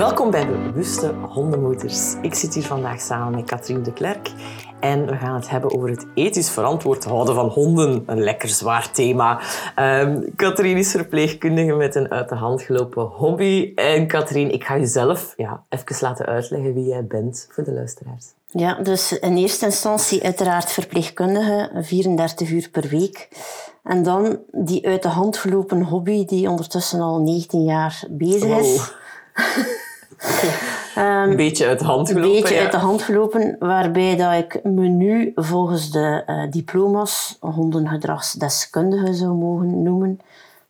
Welkom bij de Bewuste Hondenmoeders. Ik zit hier vandaag samen met Katrien de Klerk en we gaan het hebben over het ethisch verantwoord houden van honden. Een lekker zwaar thema. Um, Katrien is verpleegkundige met een uit de hand gelopen hobby. En Katrien, ik ga je zelf ja, even laten uitleggen wie jij bent voor de luisteraars. Ja, dus in eerste instantie uiteraard verpleegkundige, 34 uur per week. En dan die uit de hand gelopen hobby die ondertussen al 19 jaar bezig is. een beetje uit de hand gelopen. Een beetje uit de hand gelopen, waarbij dat ik me nu volgens de uh, diploma's hondengedragsdeskundige zou mogen noemen,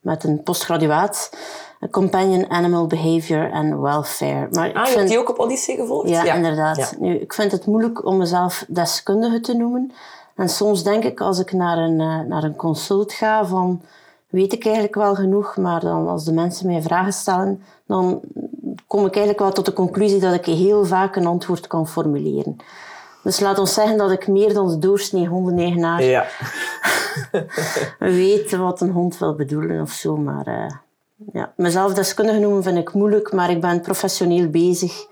met een postgraduaat. Companion Animal Behavior and Welfare. Maar ah, je hebt die ook op Odyssey gevolgd? Ja, inderdaad. Nu, ik vind het moeilijk om mezelf deskundige te noemen. En soms denk ik, als ik naar een, uh, naar een consult ga, van weet ik eigenlijk wel genoeg, maar dan als de mensen mij vragen stellen, dan kom ik eigenlijk wel tot de conclusie dat ik heel vaak een antwoord kan formuleren. Dus laat ons zeggen dat ik meer dan de doorsnee hondeneigenaar ja. weet wat een hond wil bedoelen of zo. Maar uh, ja, mezelf deskundige noemen vind ik moeilijk, maar ik ben professioneel bezig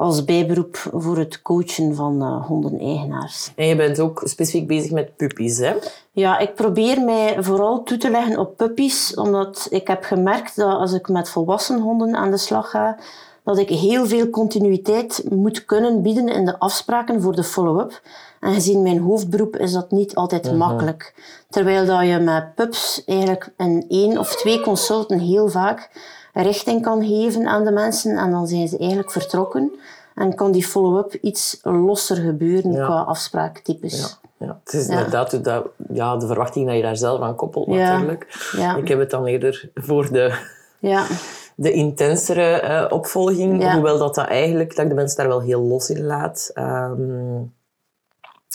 als bijberoep voor het coachen van uh, hondeneigenaars. En je bent ook specifiek bezig met puppies, hè? Ja, ik probeer mij vooral toe te leggen op puppies, omdat ik heb gemerkt dat als ik met volwassen honden aan de slag ga, dat ik heel veel continuïteit moet kunnen bieden in de afspraken voor de follow-up. En gezien mijn hoofdberoep is dat niet altijd mhm. makkelijk. Terwijl dat je met pups eigenlijk in één of twee consulten heel vaak richting kan geven aan de mensen en dan zijn ze eigenlijk vertrokken. En kan die follow-up iets losser gebeuren qua afspraaktypes. Ja. Ja, het is inderdaad dat, ja, de verwachting dat je daar zelf aan koppelt natuurlijk. Ja. Ik heb het dan eerder voor de, ja. de intensere uh, opvolging. Hoewel dat, dat eigenlijk, dat ik de mensen daar wel heel los in laat. Um,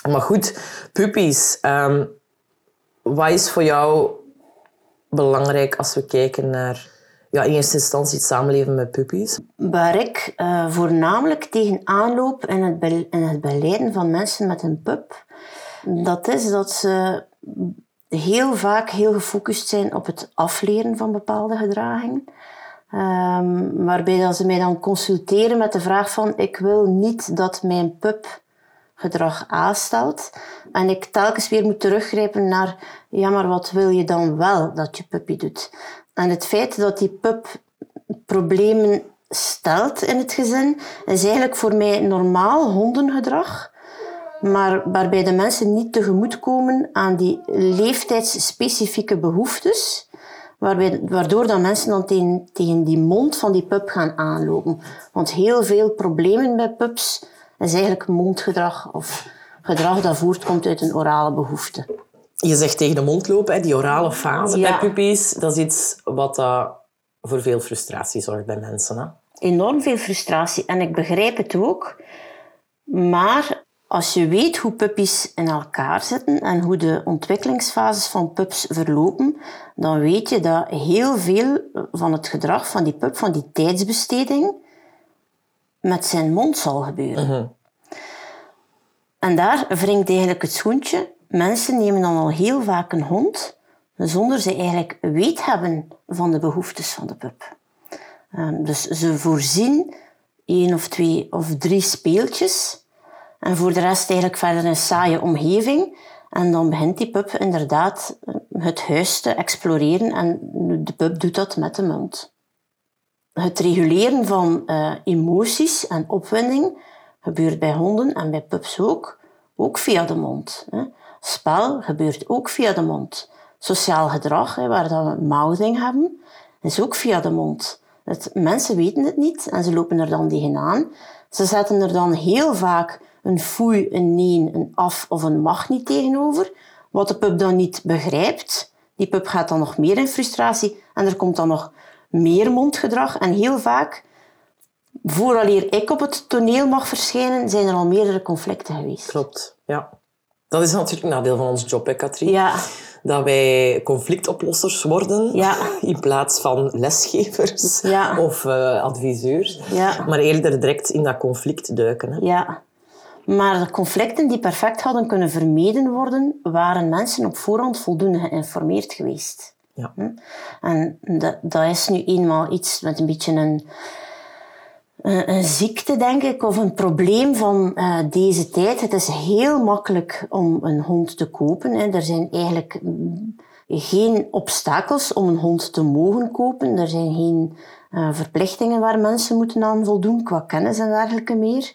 maar goed, puppies. Um, wat is voor jou belangrijk als we kijken naar ja, in eerste instantie het samenleven met puppies? Waar ik uh, voornamelijk tegen aanloop in het, in het begeleiden van mensen met een pup, dat is dat ze heel vaak heel gefocust zijn op het afleren van bepaalde gedragingen. Um, waarbij dat ze mij dan consulteren met de vraag van ik wil niet dat mijn pup gedrag A stelt. En ik telkens weer moet teruggrijpen naar ja, maar wat wil je dan wel dat je puppy doet? En het feit dat die pup problemen stelt in het gezin, is eigenlijk voor mij normaal hondengedrag. Maar waarbij de mensen niet tegemoetkomen aan die leeftijdsspecifieke behoeftes. Waarbij, waardoor dan mensen dan tegen, tegen die mond van die pup gaan aanlopen. Want heel veel problemen bij pups is eigenlijk mondgedrag of gedrag dat voortkomt uit een orale behoefte. Je zegt tegen de mond lopen, die orale fase bij puppies, dat is iets wat uh, voor veel frustratie zorgt bij mensen. Hè? Enorm veel frustratie. En ik begrijp het ook. Maar als je weet hoe puppies in elkaar zitten en hoe de ontwikkelingsfases van pups verlopen, dan weet je dat heel veel van het gedrag van die pup, van die tijdsbesteding, met zijn mond zal gebeuren. Mhm. En daar wringt eigenlijk het schoentje Mensen nemen dan al heel vaak een hond zonder ze eigenlijk weet hebben van de behoeftes van de pup. Ehm, dus ze voorzien één of twee of drie speeltjes en voor de rest eigenlijk verder een saaie omgeving. En dan begint die pup inderdaad eh, het huis te exploreren en de pup doet dat met de mond. Het reguleren van uh, emoties en opwinding gebeurt bij honden en bij pups ook, ook via de mond. Hè. Spel gebeurt ook via de mond. Sociaal gedrag, waar we mouthing hebben, is ook via de mond. Het, mensen weten het niet en ze lopen er dan tegenaan. Ze zetten er dan heel vaak een foei, een nee, een af of een mag niet tegenover, wat de pup dan niet begrijpt. Die pup gaat dan nog meer in frustratie en er komt dan nog meer mondgedrag. En heel vaak vooraleer ik op het toneel mag verschijnen, zijn er al meerdere conflicten geweest. Klopt, ja. Dat is natuurlijk een nadeel van onze job, hè, Katrien? Ja. Dat wij conflictoplossers worden ja. in plaats van lesgevers of uh, adviseurs. Maar eerder direct in dat conflict duiken. Hè. Ja. Maar de conflicten die perfect hadden kunnen vermeden worden, waren mensen op voorhand voldoende geïnformeerd geweest. Ja. Hm? En dat, dat is nu eenmaal iets met een beetje een een ziekte, denk ik, of een probleem van uh, deze tijd. Het is heel makkelijk om een hond te kopen. Hè. Er zijn eigenlijk geen obstakels om een hond te mogen kopen. Er zijn geen uh, verplichtingen waar mensen moeten aan voldoen qua kennis en dergelijke meer.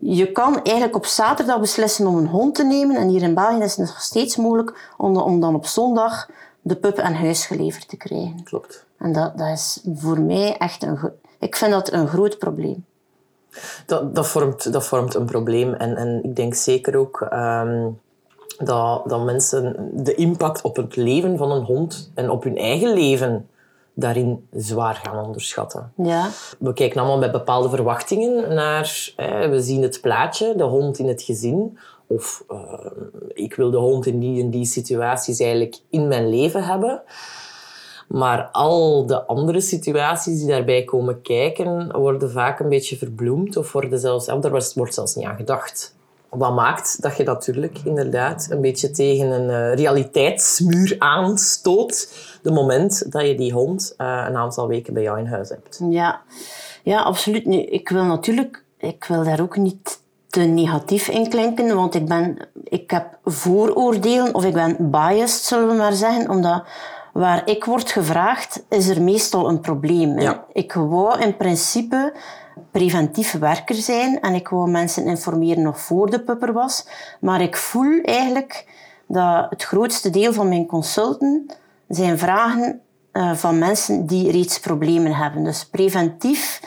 Je kan eigenlijk op zaterdag beslissen om een hond te nemen. En hier in België is het nog steeds mogelijk om, om dan op zondag de pup aan huis geleverd te krijgen. Klopt. En dat, dat is voor mij echt een, ik vind dat een groot probleem. Dat, dat, vormt, dat vormt een probleem. En, en ik denk zeker ook ehm, dat, dat mensen de impact op het leven van een hond en op hun eigen leven daarin zwaar gaan onderschatten. Ja. We kijken allemaal met bepaalde verwachtingen naar... we zien het plaatje, de hond in het gezin. Of uh, ik wil de hond in die en die situaties eigenlijk in mijn leven hebben. Maar al de andere situaties die daarbij komen kijken, worden vaak een beetje verbloemd of worden zelfs, of daar wordt zelfs niet aan gedacht. Wat maakt dat je natuurlijk inderdaad een beetje tegen een uh, realiteitsmuur aanstoot, de moment dat je die hond uh, een aantal weken bij jou in huis hebt. Ja, ja absoluut. Nu, ik wil natuurlijk, ik wil daar ook niet te negatief in klinken, want ik, ben, ik heb vooroordelen of ik ben biased, zullen we maar zeggen, omdat waar ik word gevraagd, is er meestal een probleem. Ik wou in principe preventief werker zijn en ik wou mensen informeren nog voor de pupper was. Maar ik voel eigenlijk dat het grootste deel van mijn consulten zijn vragen uh, van mensen die reeds problemen hebben. Dus preventief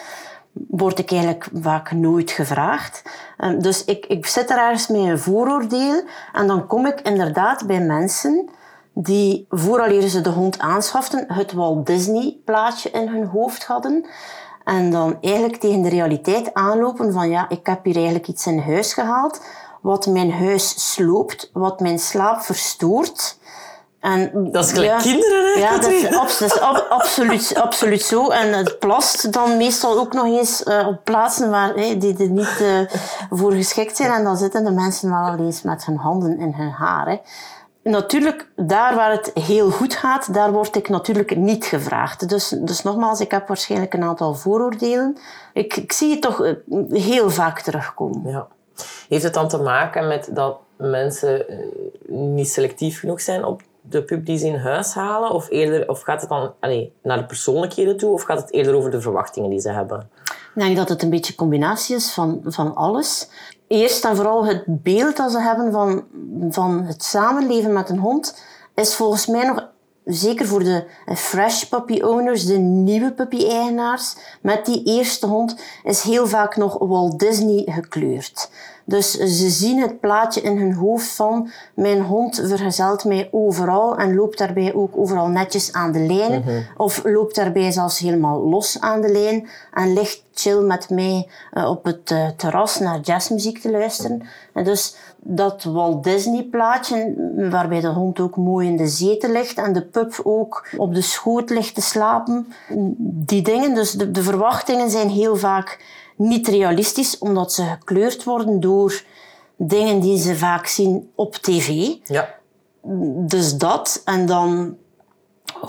word ik eigenlijk vaak nooit gevraagd. Uh, dus ik, ik zit er ergens met een vooroordeel en dan kom ik inderdaad bij mensen die, vooraleer ze de hond aanschaften, het Walt Disney plaatje in hun hoofd hadden. En dan eigenlijk tegen de realiteit aanlopen van ja, ik heb hier eigenlijk iets in huis gehaald wat mijn huis sloopt, wat mijn slaap verstoort. En, dat is gelijk kinderen, hè? Ja, dat is, dat is absoluut, absoluut zo. En het plast dan meestal ook nog eens uh, op plaatsen waar, hey, die er niet uh, voor geschikt zijn. En dan zitten de mensen wel al eens met hun handen in hun haar. Hè. Natuurlijk, daar waar het heel goed gaat, daar word ik natuurlijk niet gevraagd. Dus, dus nogmaals, ik heb waarschijnlijk een aantal vooroordelen. Ik, ik zie het toch eh, heel vaak terugkomen. Ja. Heeft het dan te maken met dat mensen eh, niet selectief genoeg zijn op de pub die ze in huis halen? Of, eerder, of gaat het dan allez, naar de persoonlijkheden toe? Of gaat het eerder over de verwachtingen die ze hebben? Ik denk dat het een beetje een combinatie is van, van alles eerst en vooral het beeld dat ze hebben van, van het samenleven met een hond is volgens mij nog zeker voor de fresh puppy owners, de nieuwe puppy eigenaars met die eerste hond is heel vaak nog Walt Disney gekleurd. Dus ze zien het plaatje in hun hoofd van mijn hond vergezelt mij overal en loopt daarbij ook overal netjes aan de lijn. Mhm. Of loopt daarbij zelfs helemaal los aan de lijn en ligt chill met mij uh, op het uh, terras naar jazzmuziek te luisteren. En dus dat Walt Disney plaatje, waarbij de hond ook mooi in de zetel ligt en de pup ook op de schoot ligt te slapen. Die dingen, dus de, de verwachtingen zijn heel vaak niet realistisch, omdat ze gekleurd worden door dingen die ze vaak zien op tv. Ja. Dus dat. En dan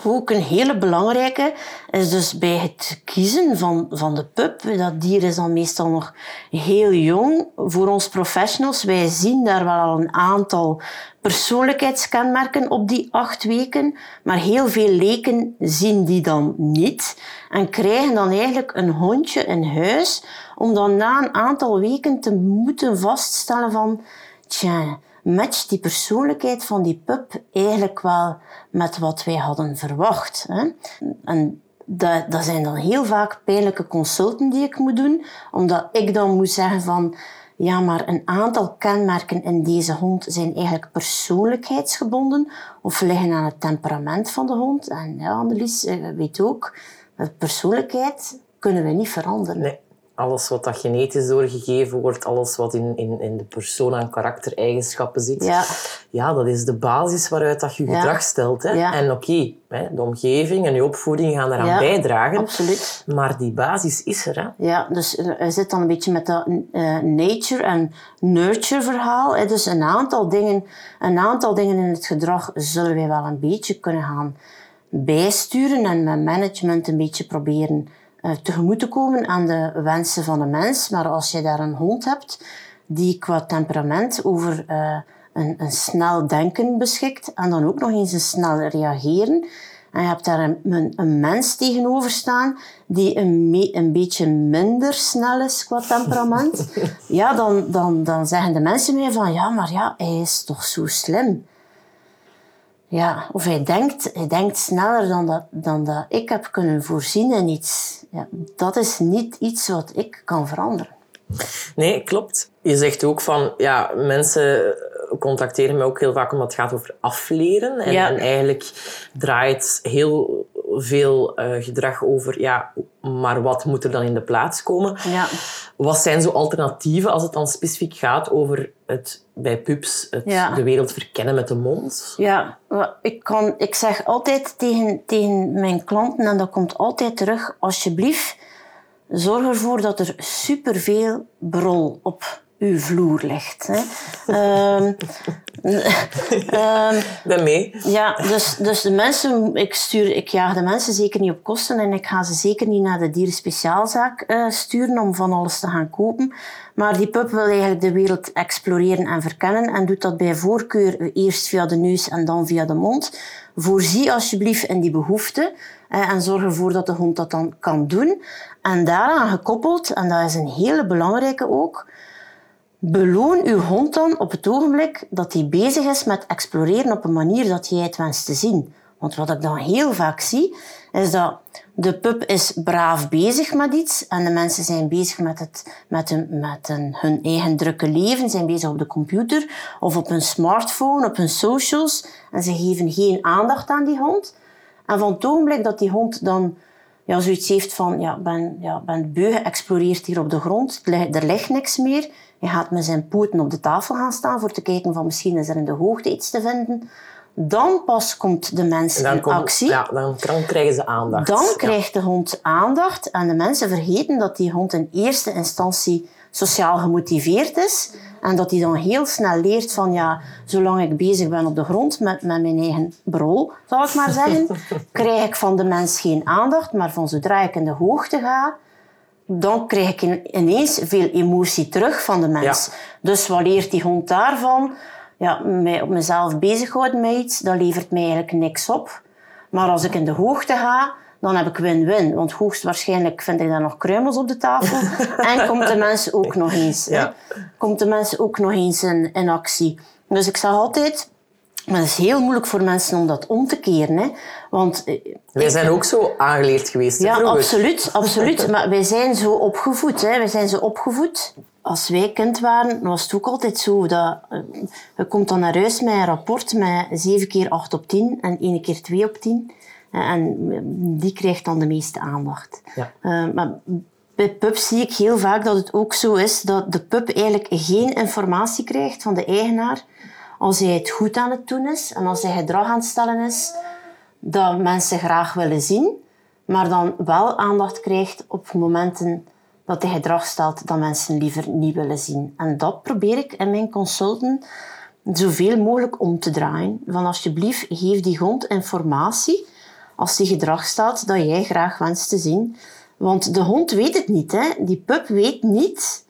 ook een hele belangrijke is dus bij het kiezen van, van de pup. Dat dier is dan meestal nog heel jong. Voor ons professionals, wij zien daar wel al een aantal persoonlijkheidskenmerken op die acht weken. Maar heel veel leken zien die dan niet. En krijgen dan eigenlijk een hondje in huis. Om dan na een aantal weken te moeten vaststellen van... Tja, matcht die persoonlijkheid van die pup eigenlijk wel met wat wij hadden verwacht. Hè? En dat, zijn dan heel vaak pijnlijke consulten die ik moet doen, omdat ik dan moet zeggen van ja, maar een aantal kenmerken in deze hond zijn eigenlijk persoonlijkheidsgebonden of liggen aan het temperament van de hond. En ja, Annelies, eh, weet ook, persoonlijkheid kunnen we niet veranderen. Alles wat dat genetisch doorgegeven wordt, alles wat in, in, in de persoon aan karaktereigenschappen zit, ja. ja, dat is de basis waaruit dat je gedrag stelt. Hè? En oké, de omgeving en je opvoeding gaan eraan bijdragen. Absoluut. Maar die basis is er. Hè? Ja, dus er zit dan een beetje met dat uh, nature en nurture verhaal. Hè? Dus een aantal, dingen, een aantal dingen in het gedrag zullen wij wel een beetje kunnen gaan bijsturen en met management een beetje proberen tegemoet te komen aan de wensen van de mens. Maar als je daar een hond hebt die qua temperament over uh, een, een, snel denken beschikt en dan ook nog eens een snel reageren. En je hebt daar een, een, mens tegenover staan die een, een beetje minder snel is qua temperament. ja, dan, dan, dan zeggen de mensen mij van ja, maar ja, hij is toch zo slim. Ja, of hij denkt, hij denkt sneller dan dat, dan dat ik heb kunnen voorzien in iets. Ja, dat is niet iets wat ik kan veranderen. Nee, klopt. Je zegt ook van, ja, mensen contacteren me ook heel vaak omdat het gaat over afleren. En, en eigenlijk draait heel veel uh, gedrag over, ja, maar wat moet er dan in de plaats komen? Ja. Wat zijn zo alternatieven als het dan specifiek gaat over het bij pups het, de wereld verkennen met de mond? Ja, ik, kan, ik zeg altijd tegen, tegen mijn klanten, en dat komt altijd terug, alsjeblieft, zorg ervoor dat er superveel brol op uw vloer ligt. Hè. um, ben mee. Ja, dus, dus de mensen, ik, stuur, ik jaag de mensen zeker niet op kosten en ik ga ze zeker niet naar de dierenspeciaalzaak uh, sturen om van alles te gaan kopen. Maar die pup wil eigenlijk de wereld exploreren en verkennen en doet dat bij voorkeur eerst via de neus en dan via de mond. Voorzie alsjeblieft in die behoefte en zorg ervoor dat de hond dat dan kan doen. En daaraan gekoppeld, en dat is een hele belangrijke ook, Beloon uw hond dan op het ogenblik dat hij bezig is met exploreren op een manier dat jij het wenst te zien. Want wat ik dan heel vaak zie, is dat de pup is braaf bezig met iets en de mensen zijn bezig met, het, met, hun, met hun eigen drukke leven, zijn bezig op de computer of op hun smartphone, op hun socials en ze geven geen aandacht aan die hond. En van het ogenblik dat die hond dan ja, zoiets heeft van, ja, ben, ja, ben beu geëxploreerd hier op de grond, er ligt niks meer, hij gaat met zijn poten op de tafel gaan staan voor te kijken van misschien is er in de hoogte iets te vinden. Dan pas komt de mens in actie. Ja, dan, krijgen ze aandacht. Dan krijgt de hond aandacht en de mensen vergeten dat die hond in eerste instantie sociaal gemotiveerd is. En dat hij dan heel snel leert van ja, zolang ik bezig ben op de grond met, met mijn eigen brol, zal ik maar zeggen, krijg ik van de mens geen aandacht. Maar van zodra ik in de hoogte ga, dan krijg ik ineens veel emotie terug van de mens. Dus wat leert die hond daarvan? Ja, mij op mezelf bezighouden met iets, dat levert mij eigenlijk niks op. Maar als ik in de hoogte ga, dan heb ik win-win. Want hoogstwaarschijnlijk vind ik dan nog kruimels op de tafel. en komt de mens ook nog eens. Ja. Komt de mens ook nog eens in, in actie. Dus ik zeg altijd, maar het is heel moeilijk voor mensen om dat om te keren. Hè? Want, eh, wij zijn ook zo aangeleerd geweest. Ja, absoluut, absoluut. Maar wij zijn zo opgevoed. Hè? Wij zijn zo opgevoed. Als wij kind waren, was het ook altijd zo dat uh, je komt dan naar huis met een rapport met 7 keer 8 op 10 en 1 keer 2 op 10. En die krijgt dan de meeste aandacht. Ja. Uh, maar bij pups zie ik heel vaak dat het ook zo is dat de pup eigenlijk geen informatie krijgt van de eigenaar als hij het goed aan het doen is en als hij gedrag aan het stellen is dat mensen graag willen zien, maar dan wel aandacht krijgt op momenten dat hij gedrag stelt dat mensen liever niet willen zien. En dat probeer ik in mijn consulten zoveel mogelijk om te draaien. Van alsjeblieft, geef die hond informatie als die gedrag stelt dat jij graag wenst te zien. Want de hond weet het niet. Hè? Die pup weet niet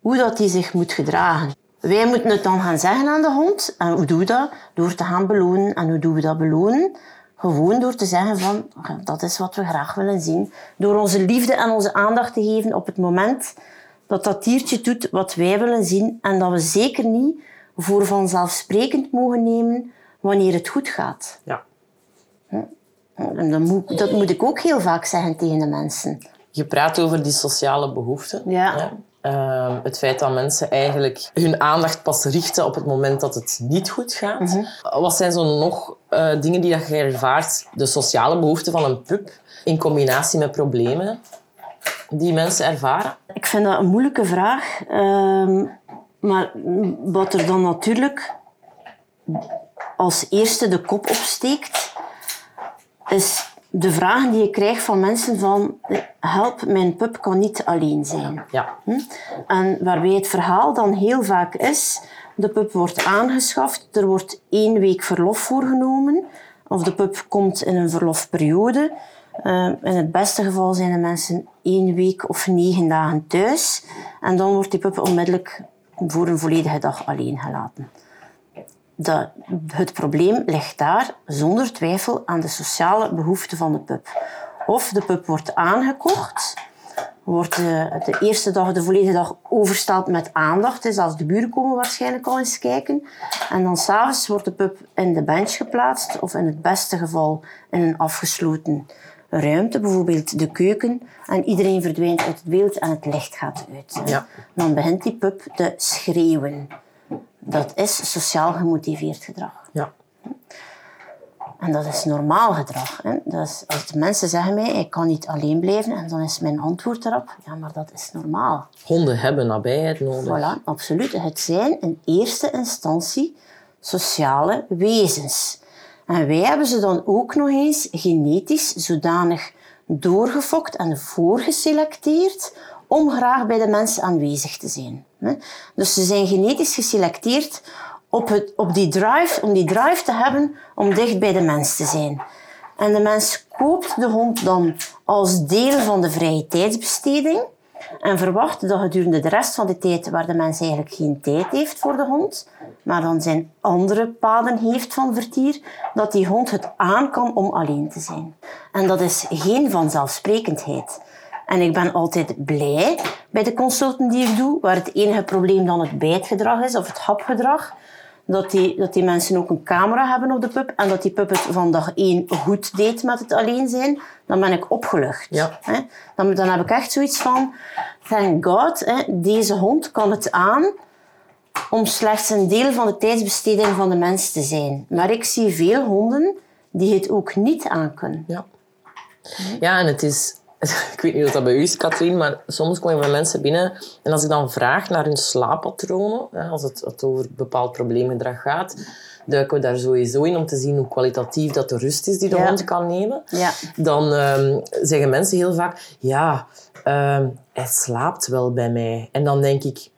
hoe dat hij zich moet gedragen. Wij moeten het dan gaan zeggen aan de hond. En hoe doen we dat? Door te gaan belonen. En hoe doen we dat belonen? Gewoon door te zeggen van, dat is wat we graag willen zien. Door onze liefde en onze aandacht te geven op het moment dat dat diertje doet wat wij willen zien. En dat we zeker niet voor vanzelfsprekend mogen nemen wanneer het goed gaat. Ja. Dat, moet, dat moet ik ook heel vaak zeggen tegen de mensen. Je praat over die sociale behoeften. Ja. Ehm, het feit dat mensen eigenlijk hun aandacht pas richten op het moment dat het niet goed gaat. Mhm. Wat zijn zo nog uh, dingen die je ervaart, de sociale behoeften van een pup in combinatie met problemen die mensen ervaren? Ik vind dat een moeilijke vraag. Ehm, maar wat er dan natuurlijk als eerste de kop opsteekt, is de vragen die je krijgt van mensen van help, mijn pup kan niet alleen zijn. Ja. Hm? En waarbij het verhaal dan heel vaak is, de pup wordt aangeschaft, er wordt één week verlof voorgenomen, of de pup komt in een verlofperiode. Uh, in het beste geval zijn de mensen één week of negen dagen thuis en dan wordt die pup onmiddellijk voor een volledige dag alleen gelaten de, het probleem ligt daar zonder twijfel aan de sociale behoeften van de pup. Of de pup wordt aangekocht, wordt de, de eerste dag, de volledige dag oversteld met aandacht. Dus als de buren komen waarschijnlijk al eens kijken. En dan s'avonds wordt de pup in de bench geplaatst, of in het beste geval in een afgesloten ruimte, bijvoorbeeld de keuken. En iedereen verdwijnt uit het beeld en het licht gaat uit. Ja. Dan begint die pup te schreeuwen. Dat is sociaal gemotiveerd gedrag. Ja. En dat is normaal gedrag. Hè? Dat is, als de mensen zeggen mij, ik kan niet alleen blijven, en dan is mijn antwoord erop, ja, maar dat is normaal. Honden hebben nabijheid nodig. Voilà, absoluut. Het zijn in eerste instantie sociale wezens. En wij hebben ze dan ook nog eens genetisch zodanig doorgefokt en voorgeselecteerd om graag bij de mensen aanwezig te zijn. Dus ze zijn genetisch geselecteerd op, het, op die drive, om die drive te hebben om dicht bij de mens te zijn. En de mens koopt de hond dan als deel van de vrije tijdsbesteding en verwacht dat gedurende de rest van de tijd, waar de mens eigenlijk geen tijd heeft voor de hond, maar dan zijn andere paden heeft van vertier, dat die hond het aan kan om alleen te zijn. En dat is geen vanzelfsprekendheid. En ik ben altijd blij bij de consulten die ik doe, waar het enige probleem dan het bijtgedrag is of het hapgedrag. Dat die, dat die mensen ook een camera hebben op de pup en dat die pup het van dag één goed deed met het alleen zijn, dan ben ik opgelucht. Ja. Dan, dan heb ik echt zoiets van, thank god, deze hond kan het aan om slechts een deel van de tijdsbesteding van de mens te zijn. Maar ik zie veel honden die het ook niet aankunnen. Ja. Ja, en het is ik weet niet of dat bij u is, Katrien, maar soms komen mensen binnen en als ik dan vraag naar hun slaappatronen, als het, het over bepaald probleemgedrag gaat, duiken we daar sowieso in om te zien hoe kwalitatief dat de rust is die de hond kan nemen. Ja. Dan um, zeggen mensen heel vaak, ja, um, hij slaapt wel bij mij. En dan denk ik,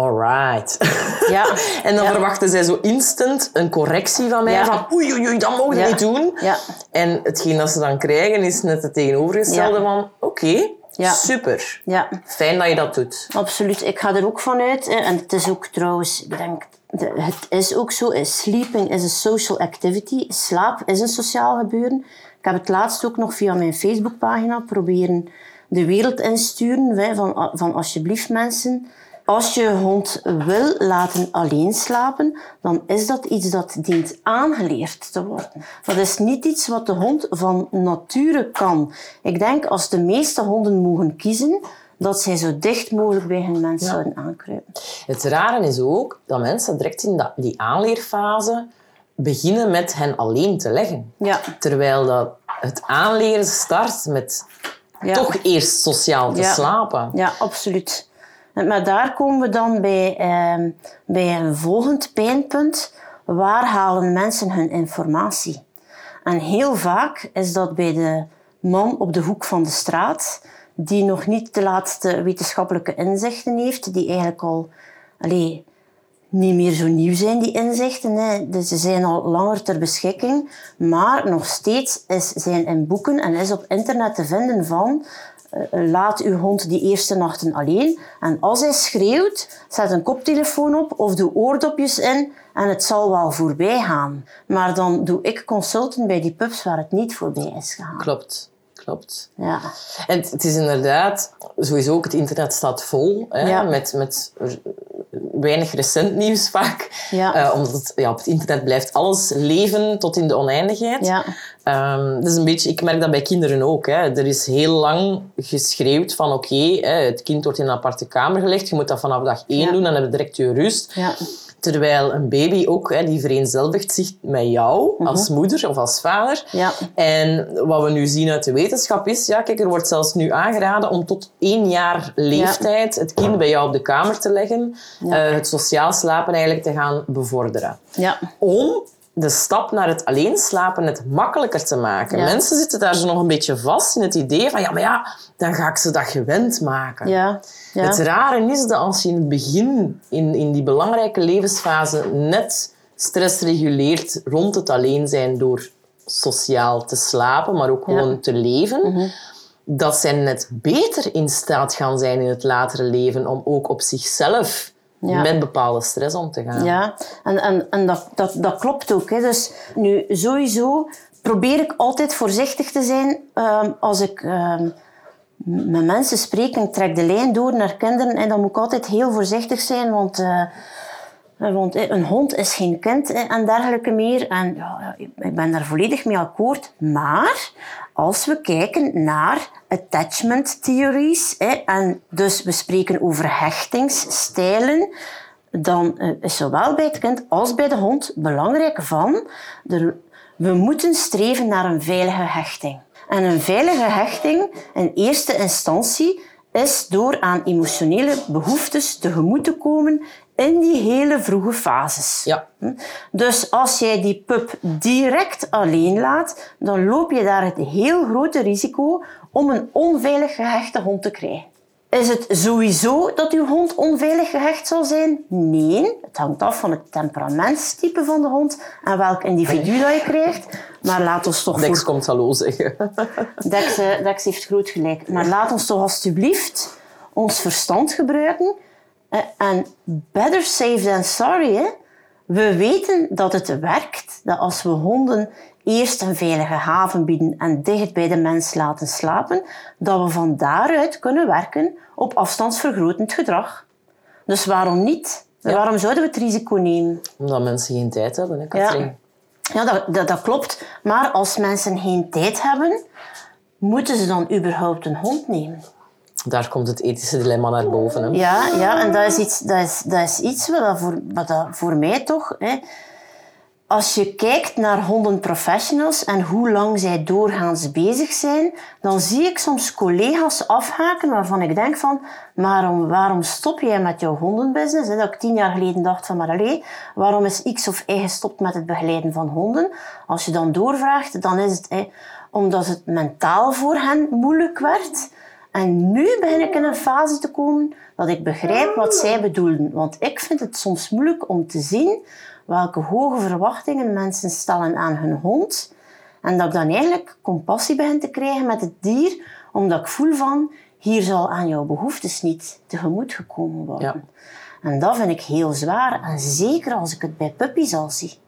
alright. Ja. en dan verwachten zij zo instant een correctie van mij. Van oei, oei, oei, dat mogen we niet doen. Ja. En hetgeen dat ze dan krijgen is net het tegenovergestelde van oké, super. Ja. Fijn dat je dat doet. Absoluut. Ik ga er ook vanuit. En het is ook trouwens, ik denk, het is ook zo. Sleeping is a social activity. Slaap is een sociaal gebeuren. Ik heb het laatst ook nog via mijn Facebookpagina proberen de wereld insturen. Van, van alsjeblieft mensen als je hond wil laten alleen slapen, dan is dat iets dat dient aangeleerd te worden. Dat is niet iets wat de hond van nature kan. Ik denk als de meeste honden mogen kiezen, dat zij zo dicht mogelijk bij hun mens zouden aankruipen. Het rare is ook dat mensen direct in die aanleerfase beginnen met hen alleen te leggen. Ja. Terwijl dat het aanleren start met toch eerst sociaal te slapen. Ja, absoluut. Maar daar komen we dan bij, eh, bij een volgend pijnpunt. Waar halen mensen hun informatie? En heel vaak is dat bij de man op de hoek van de straat, die nog niet de laatste wetenschappelijke inzichten heeft, die eigenlijk al allee, niet meer zo nieuw zijn, die inzichten. Hè. Dus ze zijn al langer ter beschikking, maar nog steeds is, zijn in boeken en is op internet te vinden van laat uw hond die eerste nachten alleen. En als hij schreeuwt, zet een koptelefoon op of doe oordopjes in en het zal wel voorbij gaan. Maar dan doe ik consulten bij die pups waar het niet voorbij is gegaan. Klopt. Klopt. Ja. En het is inderdaad, sowieso ook het internet staat vol hè, met, met weinig recent nieuws vaak. Ja. Uh, omdat het, ja, op het internet blijft alles leven tot in de oneindigheid. Ja. Um, dus een beetje, ik merk dat bij kinderen ook. Hè. Er is heel lang geschreeuwd van oké, okay, het kind wordt in een aparte kamer gelegd. Je moet dat vanaf dag één doen, dan heb je direct je rust. Ja. Terwijl een baby ook, hè, die vereenzelvigt zich met jou mhm. als moeder of als vader. Ja. En wat we nu zien uit de wetenschap is, ja, kijk, er wordt zelfs nu aangeraden om tot één jaar leeftijd het kind bij jou op de kamer te leggen, uh, het sociaal slapen eigenlijk te gaan bevorderen. Ja. Om de stap naar het alleen slapen het makkelijker te maken. Mensen zitten daar zo nog een beetje vast in het idee van ja, maar ja, dan ga ik ze dat gewend maken. Ja. Ja. Het rare is dat als je in het begin, in, in die belangrijke levensfase, net stress reguleert rond het alleen zijn door sociaal te slapen, maar ook gewoon te leven, mhm. dat zij net beter in staat gaan zijn in het latere leven om ook op zichzelf met bepaalde stress om te gaan. Ja, en, en, en dat, dat, dat klopt ook. Hè. Dus nu, sowieso probeer ik altijd voorzichtig te zijn um, als ik um, met mensen spreek en ik trek de lijn door naar kinderen. En dan moet ik altijd heel voorzichtig zijn, want... Uh, want een hond is geen kind en dergelijke meer. En ja, ik ben daar volledig mee akkoord. Maar als we kijken naar attachment theories, en dus we spreken over hechtingsstijlen, dan eh, is zowel bij het kind als bij de hond belangrijk van, we moeten streven naar een veilige hechting. En een veilige hechting in eerste instantie is door aan emotionele behoeftes tegemoet te komen in die hele vroege fases. Ja. Hm? Dus als jij die pup direct alleen laat, dan loop je daar het heel grote risico om een onveilig gehechte hond te krijgen. Is het sowieso dat uw hond onveilig gehecht zal zijn? Nee, het hangt af van het temperamentstype van de hond en welk individu dat je krijgt. Maar laat ons toch... Dex komt hallo zeggen. Dex, eh, Dex heeft groot gelijk. Maar laat ons toch alstublieft ons verstand gebruiken en better safe than sorry. Hè? We weten dat het werkt, dat als we honden eerst een veilige haven bieden en dicht bij de mens laten slapen, dat we van daaruit kunnen werken op afstandsvergrotend gedrag. Dus waarom niet? Waarom zouden we het risico nemen? Omdat mensen geen tijd hebben, hè, Katrien? Ja, ja dat, dat klopt. Maar als mensen geen tijd hebben, moeten ze dan überhaupt een hond nemen? Daar komt het ethische dilemma naar boven. Hè? Ja, ja, en dat is iets, dat is, dat is iets wat, voor, wat voor mij toch... Hè, als je kijkt naar hondenprofessionals en hoe lang zij doorgaans bezig zijn, dan zie ik soms collega's afhaken waarvan ik denk van, waarom, waarom stop jij met jouw hondenbusiness? Dat ik tien jaar geleden dacht van, maar allee, waarom is X of Y gestopt met het begeleiden van honden? Als je dan doorvraagt, dan is het hè, omdat het mentaal voor hen moeilijk werd. En nu begin ik in een fase te komen dat ik begrijp wat zij bedoelden. Want ik vind het soms moeilijk om te zien welke hoge verwachtingen mensen stellen aan hun hond. En dat ik dan eigenlijk compassie begin te krijgen met het dier, omdat ik voel van, hier zal aan jouw behoeftes niet tegemoet gekomen worden. En dat vind ik heel zwaar. En zeker als ik het bij puppies al zie.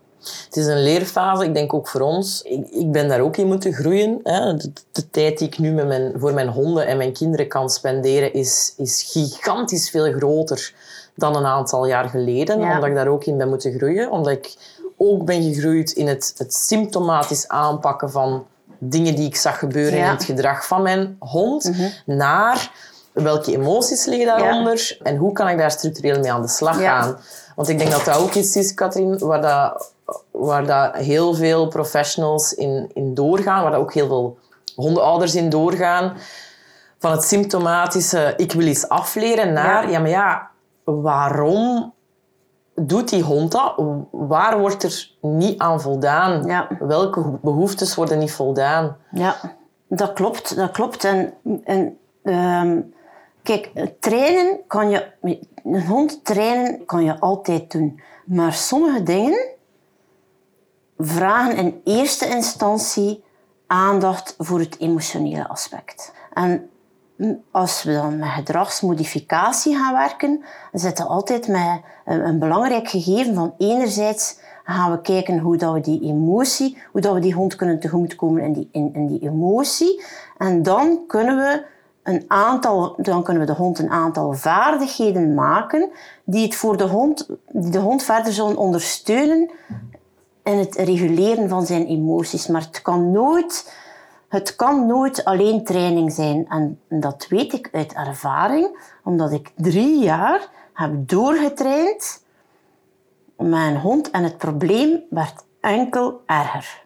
Het is een leerfase, ik denk ook voor ons. Ik, ik ben daar ook in moeten groeien. Hè. De, de, tijd die ik nu met mijn, voor mijn honden en mijn kinderen kan spenderen, is, is gigantisch veel groter dan een aantal jaar geleden. Omdat ik daar ook in ben moeten groeien. Omdat ik ook ben gegroeid in het, het symptomatisch aanpakken van dingen die ik zag gebeuren in het gedrag van mijn hond. Mhm. Naar welke emoties liggen daaronder en hoe kan ik daar structureel mee aan de slag gaan. Want ik denk dat dat ook iets is, Katrien, waar dat waar dat heel veel professionals in, in doorgaan, waar dat ook heel veel hondenouders in doorgaan. Van het symptomatische, ik wil iets afleren, naar, ja, maar ja, waarom doet die hond dat? Waar wordt er niet aan voldaan? Ja. Welke behoeftes worden niet voldaan? Ja, dat klopt. Dat klopt. En, en ehm, kijk, trainen kan je... Een hond trainen kan je altijd doen. Maar sommige dingen vragen in eerste instantie aandacht voor het emotionele aspect. En als we dan met gedragsmodificatie gaan werken, zitten we altijd met een, belangrijk gegeven van enerzijds gaan we kijken hoe dat we die emotie, hoe dat we die hond kunnen tegemoetkomen in die, in, in die emotie. En dan kunnen we een aantal, dan kunnen we de hond een aantal vaardigheden maken die het voor de hond, die de hond verder zullen ondersteunen in het reguleren van zijn emoties. Maar het kan nooit, het kan nooit alleen training zijn. En dat weet ik uit ervaring, omdat ik drie jaar heb doorgetraind mijn hond en het probleem werd enkel erger.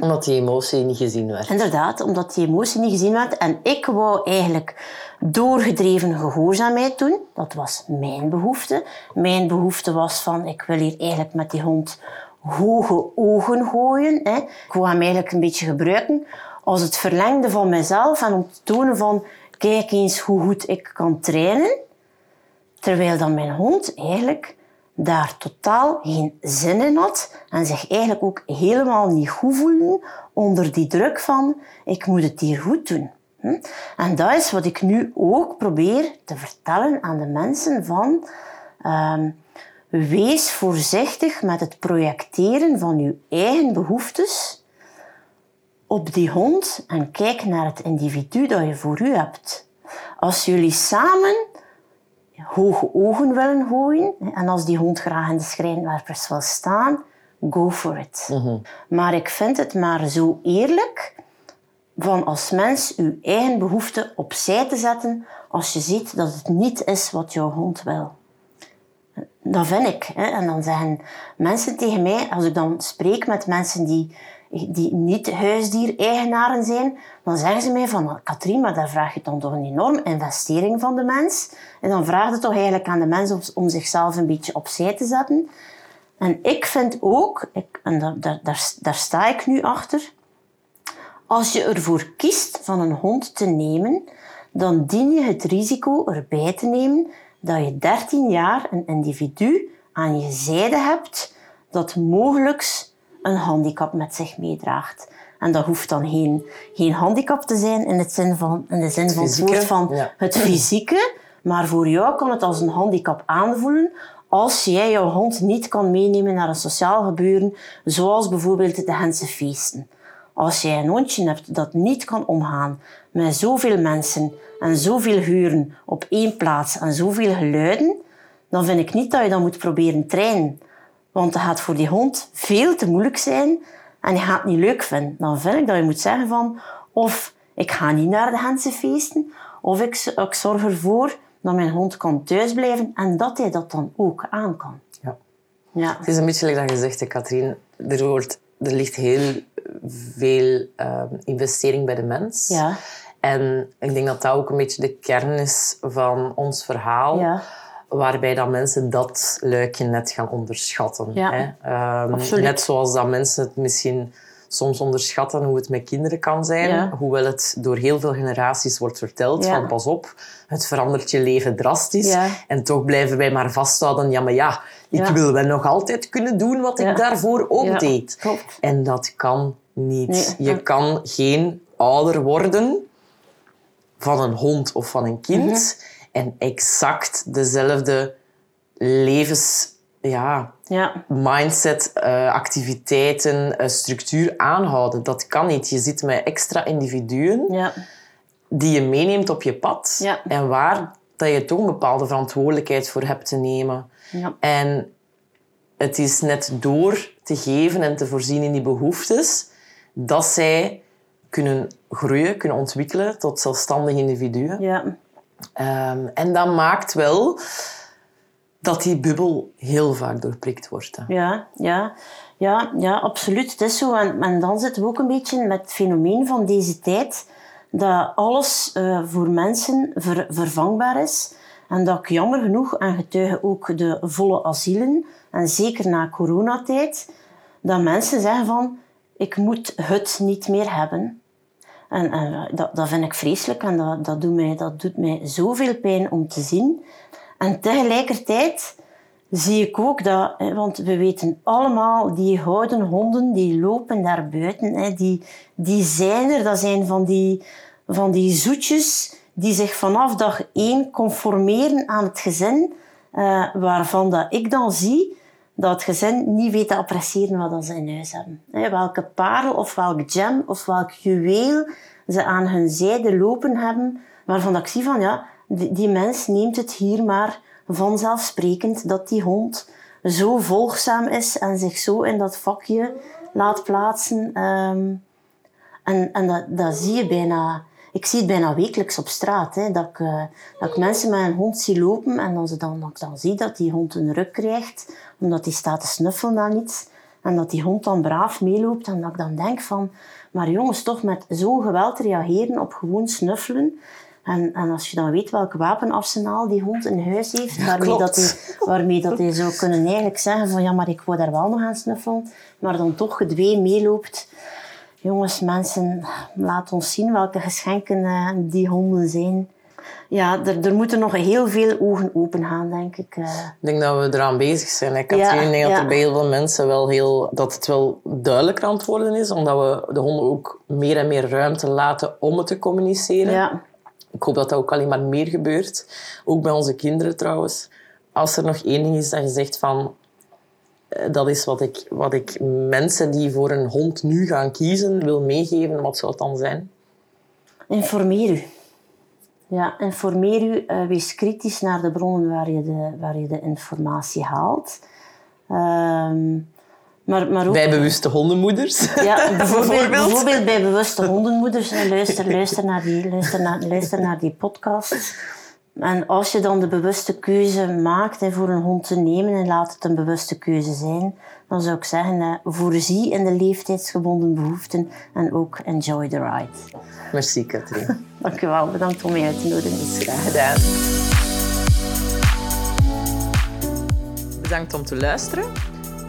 Omdat die emotie niet gezien werd. Inderdaad, omdat die emotie niet gezien werd. En ik wou eigenlijk doorgedreven gehoorzaamheid doen. Dat was mijn behoefte. Mijn behoefte was van, ik wil hier eigenlijk met die hond hoge ogen gooien. Hè. Ik wou hem eigenlijk een beetje gebruiken als het verlengde van mezelf en om te tonen van, kijk eens hoe goed ik kan trainen. Terwijl dan mijn hond eigenlijk daar totaal geen zin in had en zich eigenlijk ook helemaal niet goed voelde onder die druk van ik moet het hier goed doen. Hm? En dat is wat ik nu ook probeer te vertellen aan de mensen van ehm, wees voorzichtig met het projecteren van uw eigen behoeftes op die hond en kijk naar het individu dat je voor u hebt. Als jullie samen hoge ogen willen gooien. En als die hond graag in de schrijnwerpers wil staan, go for it. Mhm. Maar ik vind het maar zo eerlijk van als mens uw eigen behoeften opzij te zetten als je ziet dat het niet is wat jouw hond wil. Dat vind ik. Hè. En dan zeggen mensen tegen mij, als ik dan spreek met mensen die die niet huisdier-eigenaren zijn, dan zeggen ze mij van, Katrien, maar daar vraag je dan toch een enorme investering van de mens. En dan vraag je toch eigenlijk aan de mens om, zichzelf een beetje opzij te zetten. En ik vind ook, ik, en daar, daar, daar sta ik nu achter, als je ervoor kiest van een hond te nemen, dan dien je het risico erbij te nemen dat je 13 jaar een individu aan je zijde hebt dat mogelijk een handicap met zich meedraagt. En dat hoeft dan geen, geen handicap te zijn in, het zin van, in de zin van het woord van het fysieke. Maar voor jou kan het als een handicap aanvoelen als jij jouw hond niet kan meenemen naar een sociaal gebeuren, zoals bijvoorbeeld de Hense feesten. Als jij een hondje hebt dat niet kan omgaan met zoveel mensen en zoveel huren op één plaats en zoveel geluiden, dan vind ik niet dat je dat moet proberen trainen. Want dat gaat voor die hond veel te moeilijk zijn en hij gaat het niet leuk vinden. Dan vind ik dat je moet zeggen van of ik ga niet naar de Hense feesten of ik, ik zorg ervoor dat mijn hond kan thuisblijven en dat hij dat dan ook aan kan. Ja. Ja. Het is een beetje like dat je zegt, Katrien. Er, wordt, er ligt heel veel uh, investering bij de mens. Ja. En ik denk dat dat ook een beetje de kern is van ons verhaal. Ja waarbij dat mensen dat luikje net gaan onderschatten. hè? Um, net zoals dat mensen het misschien soms onderschatten hoe het met kinderen kan zijn. Hoewel het door heel veel generaties wordt verteld van pas op, het verandert je leven drastisch. En toch blijven wij maar vasthouden, ja maar ja, ik wil wel nog altijd kunnen doen wat ik daarvoor ook deed. Klopt. En dat kan niet. Je kan geen ouder worden van een hond of van een kind... Mhm en exact dezelfde levens... Ja, ja. mindset, uh, activiteiten, uh, structuur aanhouden. Dat kan niet. Je zit met extra individuen ja. die je meeneemt op je pad ja. en waar dat je toch een bepaalde verantwoordelijkheid voor hebt te nemen. En het is net door te geven en te voorzien in die behoeftes dat zij kunnen groeien, kunnen ontwikkelen tot zelfstandige individuen. Ja. Um, en dat maakt wel dat die bubbel heel vaak doorprikt wordt. Ja, ja. Ja, ja, absoluut. Het is zo. En, dan zitten we ook een beetje met het fenomeen van deze tijd dat alles uh, voor mensen ver, vervangbaar is. En dat ik jammer genoeg, en getuigen ook de volle asielen, en zeker na coronatijd, dat mensen zeggen van ik moet het niet meer hebben. En, en dat, dat vind ik vreselijk en dat, dat, doet mij, dat doet mij zoveel pijn om te zien. En tegelijkertijd zie ik ook dat, want we weten allemaal, die houden honden, die lopen daar buiten, die, die zijn er. Dat zijn van die, van die zoetjes die zich vanaf dag één conformeren aan het gezin, uh, waarvan dat ik dan zie dat het gezin niet weet te appreciëren wat ze in huis hebben. Welke parel of welk gem of welk juweel ze aan hun zijde lopen hebben, waarvan ik zie van ja, die, die mens neemt het hier maar vanzelfsprekend dat die hond zo volgzaam is en zich zo in dat vakje laat plaatsen. Um, en en dat, dat zie je bijna, ik zie het bijna wekelijks op straat. Hè, dat, ik, uh, dat ik mensen met een hond zie lopen en dan, ze dan, dat ik dan zie dat die hond een ruk krijgt omdat hij staat te snuffelen aan iets. En dat die hond dan braaf meeloopt en dat ik dan denk van... Maar jongens, toch met zo'n geweld reageren op gewoon snuffelen. En, en als je dan weet welk wapenarsenaal die hond in huis heeft, waarmee, dat hij, waarmee dat hij zou kunnen eigenlijk zeggen van ja, maar ik wou daar wel nog aan snuffelen, maar dan toch gedwee meeloopt. Jongens, mensen, laat ons zien welke geschenken uh, die honden zijn. Ja, er, er moeten nog heel veel ogen open gaan, denk ik. Uh. Ik denk dat we eraan bezig zijn. Ik had ja, denk dat er bij heel veel mensen wel heel... Dat het wel duidelijker aan het worden is, omdat we de honden ook meer en meer ruimte laten om het te communiceren. Ja. Ik hoop dat dat ook alleen maar meer gebeurt. Ook bij onze kinderen trouwens. Als er nog één ding is dat je zegt van... Eh, dat is wat ik, wat ik mensen die voor een hond nu gaan kiezen wil meegeven. Wat zou het dan zijn? Informeer u. Ja, informeer u. Uh, wees kritisch naar de bronnen waar je de, waar je de informatie haalt. Ehm, maar, maar ook, bij bewuste hondenmoeders. Ja, bijvoorbeeld, bijvoorbeeld bij bewuste hondenmoeders. Luister, luister, naar die, luister, naar, luister naar die podcast. En als je dan de bewuste keuze maakt hè, voor een hond te nemen en laat het een bewuste keuze zijn, dan zou ik zeggen, voorzie in de leeftijdsgebonden behoeften en ook enjoy the ride. Merci Katrien. Dank u wel, bedankt om mij uit te nodigen. Graag gedaan. Bedankt om te luisteren.